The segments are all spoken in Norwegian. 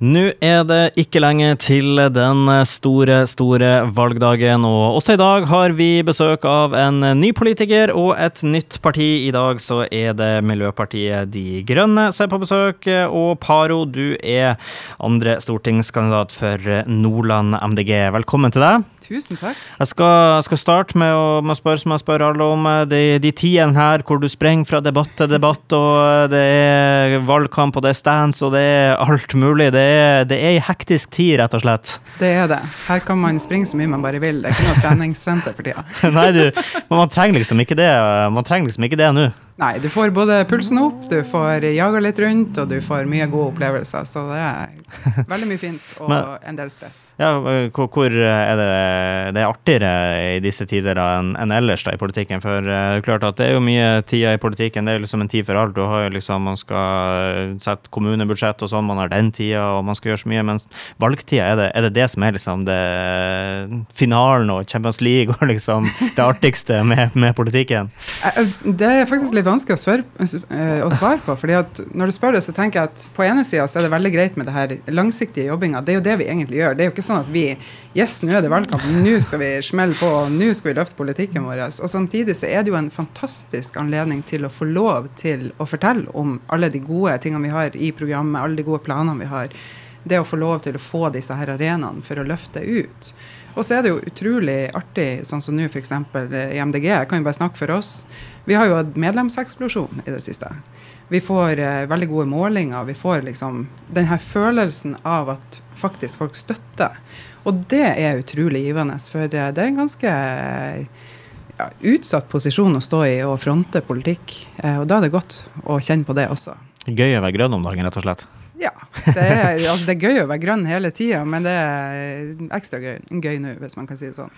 Nå er det ikke lenge til den store, store valgdagen, og også i dag har vi besøk av en ny politiker og et nytt parti. I dag så er det Miljøpartiet De Grønne som er på besøk, og Paro, du er andre stortingskandidat for Nordland MDG. Velkommen til deg. Tusen takk. Jeg skal, skal starte med å, med å, spørre som jeg spør alle om, de, de tidene her hvor du sprenger fra debatt til debatt, og det er valgkamp, og det er stands, og det er alt mulig. Det er, det er ei hektisk tid, rett og slett. Det er det. Her kan man springe så mye man bare vil. Det er ikke noe treningssenter for tida. Nei, du, men man trenger liksom ikke det. Man trenger liksom ikke det nå. Nei, du får både pulsen opp, du får jaga litt rundt, og du får mye gode opplevelser. Så det er veldig mye fint, og Men, en del stress. Ja, hvor er det Det er artigere i disse tider enn en ellers da i politikken? For det er klart at det er jo mye tider i politikken. Det er liksom en tid for alt. Du har jo liksom, Man skal sette kommunebudsjett og sånn, man har den tida, og man skal gjøre så mye. Men valgtida, er det, er det det som er liksom det finalen og Champions League og liksom det artigste med, med politikken? Det er faktisk litt vanskelig å svare, eh, å svare, på. fordi at Når du spør det, så tenker jeg at på ene sida så er det veldig greit med det her langsiktige jobbinga. Det er jo det vi egentlig gjør. Det er jo ikke sånn at vi Yes, nå er det valgkamp, nå skal vi smelle på, nå skal vi løfte politikken vår. Og samtidig så er det jo en fantastisk anledning til å få lov til å fortelle om alle de gode tingene vi har i programmet, alle de gode planene vi har. Det å få lov til å få disse her arenaene for å løfte ut. Og så er det jo utrolig artig, sånn som nå f.eks. i MDG, jeg kan jo bare snakke for oss. Vi har jo hatt medlemseksplosjon i det siste. Vi får eh, veldig gode målinger. Vi får liksom den her følelsen av at faktisk folk støtter. Og det er utrolig givende, for det er en ganske ja, utsatt posisjon å stå i og fronte politikk. Eh, og da er det godt å kjenne på det også. Gøy å være grønn om dagen, rett og slett? Ja. Det er, altså det er, gøy å være grønn hele tida, men det er ekstra gøy, gøy nå, hvis man kan si det sånn.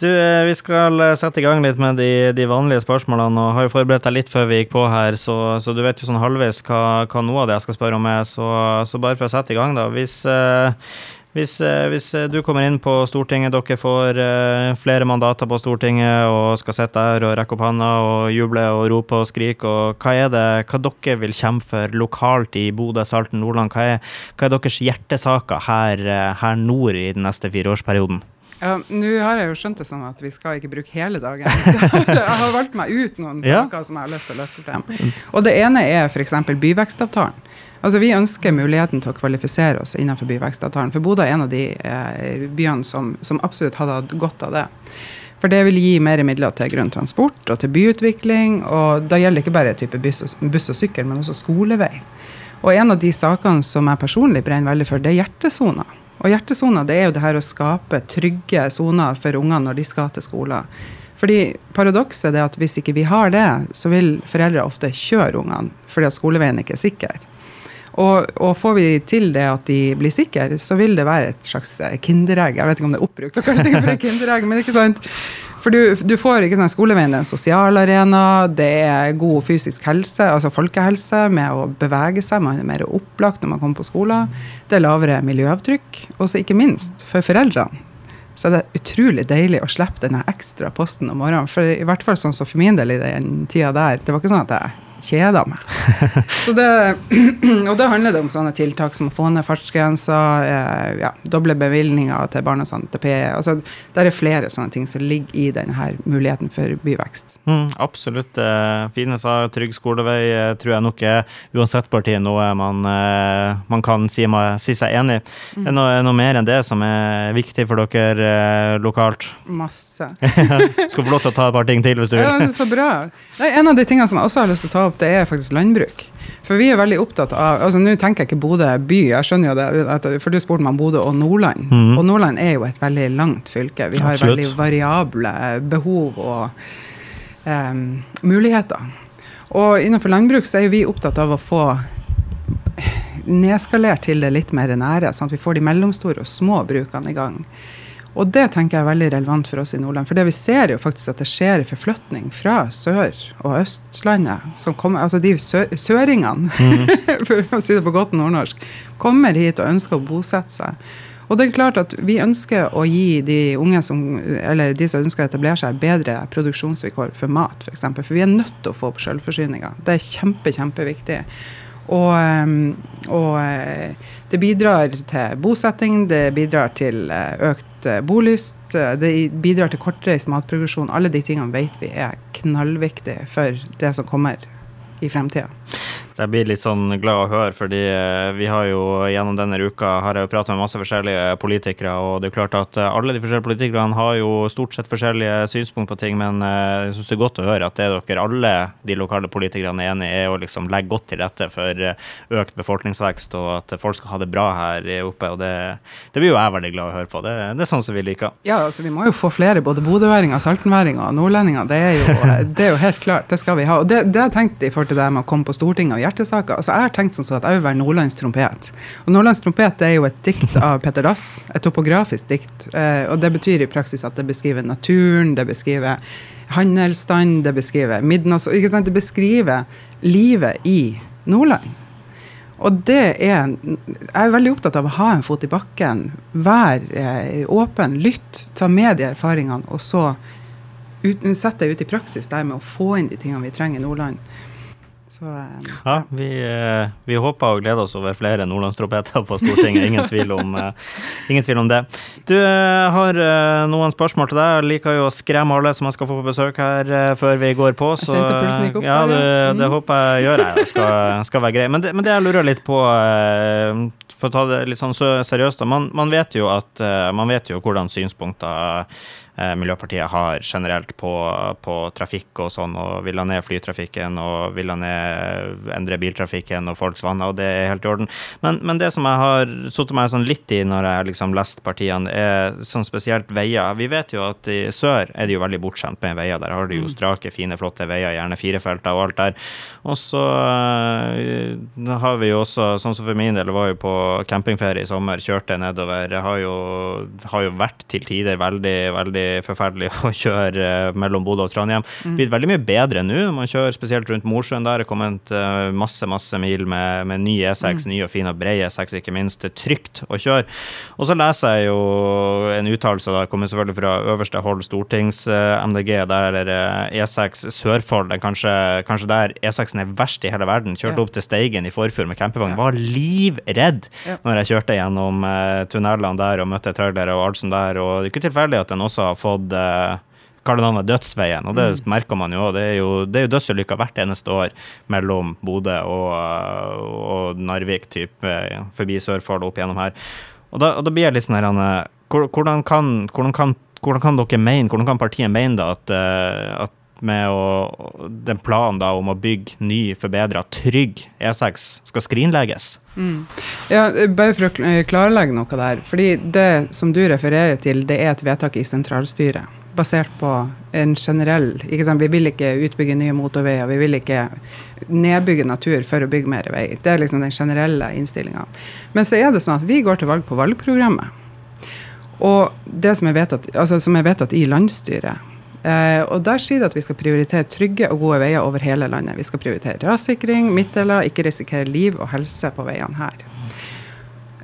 Du, eh, Vi skal eh, sette i gang litt med de, de vanlige spørsmålene. og Har jo forberedt deg litt før vi gikk på her, så, så du vet jo sånn halvveis hva, hva, noe av det jeg skal spørre om er. Så, så bare for å sette i gang, da. Hvis eh, hvis, eh, hvis, eh, du kommer inn på Stortinget, dere får uh, flere mandater på Stortinget og skal sitte der og rekke opp handa og juble og rope og skrike, og hva er det hva dere vil kjempe for lokalt i Bodø, Salten, Nordland? Hva er, hva er deres hjertesaker her, her, nord i den neste fireårsperioden? Ja, Nå har jeg jo skjønt det sånn at vi skal ikke bruke hele dagen. Så jeg har valgt meg ut noen ja. saker som jeg har lyst til å løfte frem. Og det ene er f.eks. byvekstavtalen. Altså, Vi ønsker muligheten til å kvalifisere oss innenfor byvekstavtalen. For Bodø er en av de eh, byene som, som, absolutt hadde hatt godt av det. For det vil gi mer midler til grønn transport og til byutvikling. Og da gjelder det ikke bare type buss og, buss og sykkel, men også skolevei. Og en av de sakene som jeg personlig brenner veldig for, det er hjertesoner. Og hjertesoner det er jo det her å skape trygge soner for ungene når de skal til skolen. Fordi Paradokset er at hvis ikke vi har det, så vil foreldre ofte kjøre ungene fordi at skoleveien ikke er sikker. Og, og, får vi til det at de blir sikre, så vil det være et slags eh, kinderegg. Jeg vet ikke om det er oppbrukt å kalle det for et kinderegg, men ikke sant? For du, du får ikke sant, skoleveien en sosial arena, det er god fysisk helse, altså folkehelse, med å bevege seg. Man er mer opplagt når man kommer på skolen. Det er lavere miljøavtrykk. Og så ikke minst for foreldrene så er det utrolig deilig å slippe denne ekstra posten om morgenen. For i hvert fall sånn som for min del i den tida der. Det var ikke sånn at jeg kjeder meg. Det, og da handler det om sånne tiltak som å få ned fartsgrensa, eh, ja, doble bevilgninger til Barnas NTP. Altså, det er flere sånne ting som ligger i denne muligheten for byvekst. Mm, absolutt. Eh, fine sa trygg skolevei eh, tror jeg nok er uansett parti noe man, man kan si, si, seg enig i. Mm. Er noe, noe mer enn det som er viktig for dere lokalt? Masse. Skal få lov til å ta et par ting til hvis du vil. Ja, så bra. Nei, en av de tingene som jeg også har lyst til å ta opp opp, det er faktisk landbruk. For vi er veldig opptatt av altså Nå tenker jeg ikke Bodø by, jeg skjønner jo det, for du spurte meg om Bodø og Nordland. Mm. Og Nordland er jo et veldig langt fylke. Vi har Absolutt. veldig variable behov og um, muligheter. Og innenfor landbruk så er vi opptatt av å få nedskalert til det litt mer nære, sånn at vi får de mellomstore og små brukene i gang. Og det tenker jeg er veldig relevant for oss i Nordland. For det vi ser jo faktisk at det skjer en forflytning fra Sør- og Østlandet. Kommer, altså de sø søringene, mm. for å si det på godt nordnorsk, kommer hit og ønsker å bosette seg. Og det er klart at Vi ønsker å gi de unge som, eller de som ønsker å etablere seg, bedre produksjonsvilkår for mat, f.eks. For, eksempel. for vi er nødt til å få opp sjølforsyninga. Det er kjempe, kjempeviktig. Og, og, eh, Det bidrar til bosetting, det bidrar til økt bolyst, det bidrar til kortreist matproduksjon. Alle de tingene vet vi er knallviktige for det som kommer i fremtida. Jeg blir litt sånn glad å høre, fordi eh, vi har jo gjennom denne uka har jeg jo pratet med masse forskjellige politikere, og det er klart at eh, alle de forskjellige politikerne har jo stort sett forskjellige synspunkt på ting, men eh, jeg syns det er godt å høre at det dere alle de lokale politikerne er enig i, er å liksom legge godt til rette for økt befolkningsvekst, og at folk skal ha det bra her oppe. og Det, det blir jo jeg veldig glad å høre på. Det, det, er sånn som vi liker. Ja, altså vi må jo få flere, både bodøværinger, saltenværinger og nordlendinger. Det er, jo, det er jo helt klart, det skal vi ha. Og det, det jeg tenkt i forhold til det med å komme på Stortinget og hjertesaker. Altså, jeg har tenkt sånn så at jeg vil være Nordlands trompet. Og Nordlands trompet er jo et dikt av Petter Dass. Et topografisk dikt. Eh, og det betyr i praksis at det beskriver naturen, det beskriver handelsstand, det beskriver midnatt Det beskriver livet i Nordland. Og det er Jeg er veldig opptatt av å ha en fot i bakken. Vær eh, åpen, lytt, ta med de erfaringene, og så sette det ut i praksis der med å få inn de tingene vi trenger i Nordland. Så, ja. ja, vi, uh, vi, håper og gleder oss over flere nordlandstropeter på Stortinget. Ingen tvil om, uh, ingen tvil om det. Du har noen spørsmål til deg. Jeg liker jo å skremme alle som jeg skal få på besøk her før vi går på. Så, opp ja, det, mm. håper jeg gjør jeg. Skal, skal være grei. Men det, men det jeg lurer litt på for å ta det litt sånn seriøst. Man, man, vet jo at man vet jo hvordan synspunkter Eh, Miljøpartiet har generelt på, på, trafikk og sånn, og vil ha ned flytrafikken og vil ha ned endre biltrafikken og folks vaner, og det er helt i orden. Men, men det som jeg har satt meg sånn litt i når jeg har liksom lest partiene, er sånn spesielt veier. Vi vet jo at i sør er de jo veldig bortskjemt med veier. Der har de jo mm. strake, fine, flotte veier, gjerne firefelter og alt der. Og så uh, har vi jo også, sånn som for min del, var jo på campingferie i sommer, kjørte nedover. Har jo, har jo vært til tider veldig, veldig veldig forferdelig å kjøre eh, mellom Bodø og Trondheim. Mm. Blitt veldig mye bedre nå når man kjører spesielt rundt Mosjøen. Der er kommet eh, masse masse mil med, med ny E6, mm. ny og fin og bred E6, ikke minst. Det er trygt å kjøre. Og så leser jeg jo en uttalelse, der kommer selvfølgelig fra øverste hold stortings-MDG, eh, der er det E6 Sørfold, kanskje, kanskje der E6-en er verst i hele verden. Kjørte ja. opp til Steigen i forfjor med campingvogn. Var livredd ja. når jeg kjørte gjennom tunnelene der og møtte trailere og sånt der. Og det er ikke tilfeldig at den også har fått eh, kallenavnet Dødsveien, og det mm. merker man jo. Det er jo, det er jo dødsulykker hvert eneste år mellom Bodø og, og Narvik, type, eh, forbi Sørfold opp gjennom her. Og da, og da blir jeg litt sånn her Anne, hvordan kan, hvordan, kan, hvordan kan, dere mene, hvordan kan partiet mene da at, at med å, den planen da om å bygge ny, forbedra, trygg E6 skal skrinlegges? Mm. Ja, bare for å klarlegge noe der. fordi Det som du refererer til, det er et vedtak i sentralstyret. Basert på en generell? Vi vil ikke utbygge nye motorveier. Vi vil ikke nedbygge natur for å bygge mer vei. Det er liksom den generelle innstillinga. Men så er det sånn at vi går til valg på valgprogrammet. Og det som er vedtatt, altså som er vedtatt i landsstyret, og Der sier det at vi skal prioritere trygge og gode veier over hele landet. Vi skal prioritere rassikring, midtdeler, ikke risikere liv og helse på veiene her.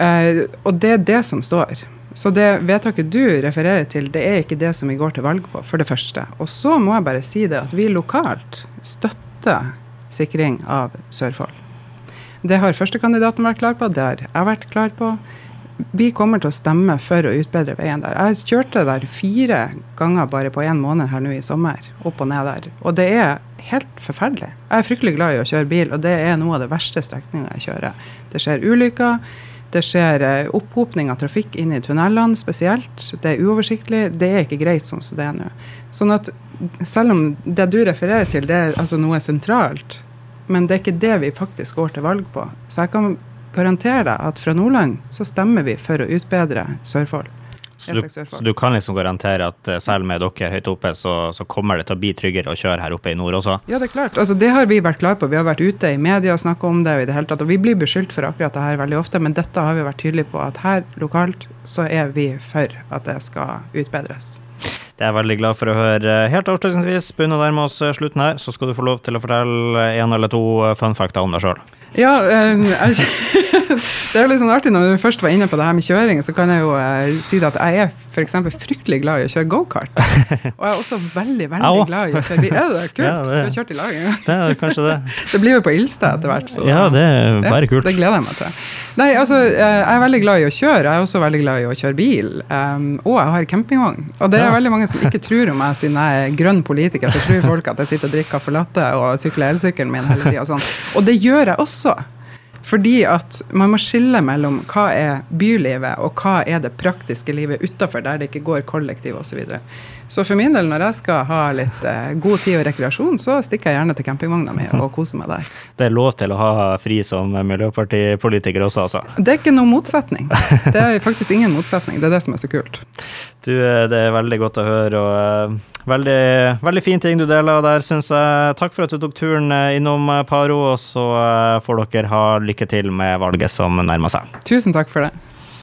Eh, og det er det som står. Så det vedtaket du refererer til, det er ikke det som vi går til valg på, for det første. Og så må jeg bare si det at vi lokalt støtter sikring av Sørfold. Det har førstekandidaten vært klar på, det har jeg vært klar på vi kommer til å stemme for å utbedre veien der. Jeg kjørte der fire ganger bare på én måned her nå i sommer. Opp og ned der. Og det er helt forferdelig. Jeg er fryktelig glad i å kjøre bil, og det er noe av det verste strekninga jeg kjører. Det skjer ulykker. Det skjer eh, opphopning av trafikk inn i tunnelene spesielt. Det er uoversiktlig. Det er ikke greit sånn som det er nå. Sånn at selv om det du refererer til, det er altså noe sentralt, men det er ikke det vi faktisk går til valg på. Så jeg kan garantere deg at fra Nordland så stemmer vi for å utbedre Sørfold. Så du, så du, kan liksom garantere at eh, selv med dere høyt oppe, så, så, kommer det til å bli tryggere å kjøre her oppe i nord også? Ja, det er klart. Altså, det har vi vært klare på. Vi har vært ute i media og snakka om det. I det hele tatt, og vi blir beskyldt for akkurat det her veldig ofte, men dette har vi vært tydelige på. At her lokalt så er vi for at det skal utbedres. Det er jeg veldig glad for å høre. Helt avslutningsvis, begynner å nærme oss slutten her, så skal du få lov til å fortelle en eller to fun facter om deg sjøl. Ja, um, jeg, det er jo sånn artig når vi først var inne på det her med kjøring, så kan jeg jo eh, si det at jeg er f.eks. fryktelig glad i å kjøre gokart. Og jeg er også veldig, veldig glad i å kjøre bil. Er det kult? Ja, det, Skal vi kjøre i lag en gang? Det er kanskje det. det blir jo på Ilstad etter hvert. Så ja, det er bare kult. Det gleder jeg meg til. Nei, altså, jeg er veldig glad i å kjøre. Jeg er også veldig glad i å kjøre bil. Um, og jeg har campingvogn. Og det er ja. veldig mange som ikke tror om meg siden jeg er grønn politiker, så tror folk at jeg sitter og drikker caffè latte og sykler elsykkelen min hele tida. Sånn. Og det gjør jeg også. Fordi at man må skille mellom hva er bylivet, og hva er det praktiske livet utafor, der det ikke går kollektiv osv. Så, for min del, når jeg skal ha litt eh, god tid og rekreasjon, så stikker jeg gjerne til campingvogna mi og koser meg der. Det er lov til å ha fri som miljøpartipolitiker også, altså? Det er ikke noen motsetning. Det er faktisk ingen motsetning. Det er det som er så kult. Du, eh, det er veldig godt å høre. og uh, Veldig, veldig fin ting du deler der, syns jeg. Takk for at du tok turen eh, innom Paro, og så får dere ha lykke til med valget som nærmer seg. Tusen takk for det.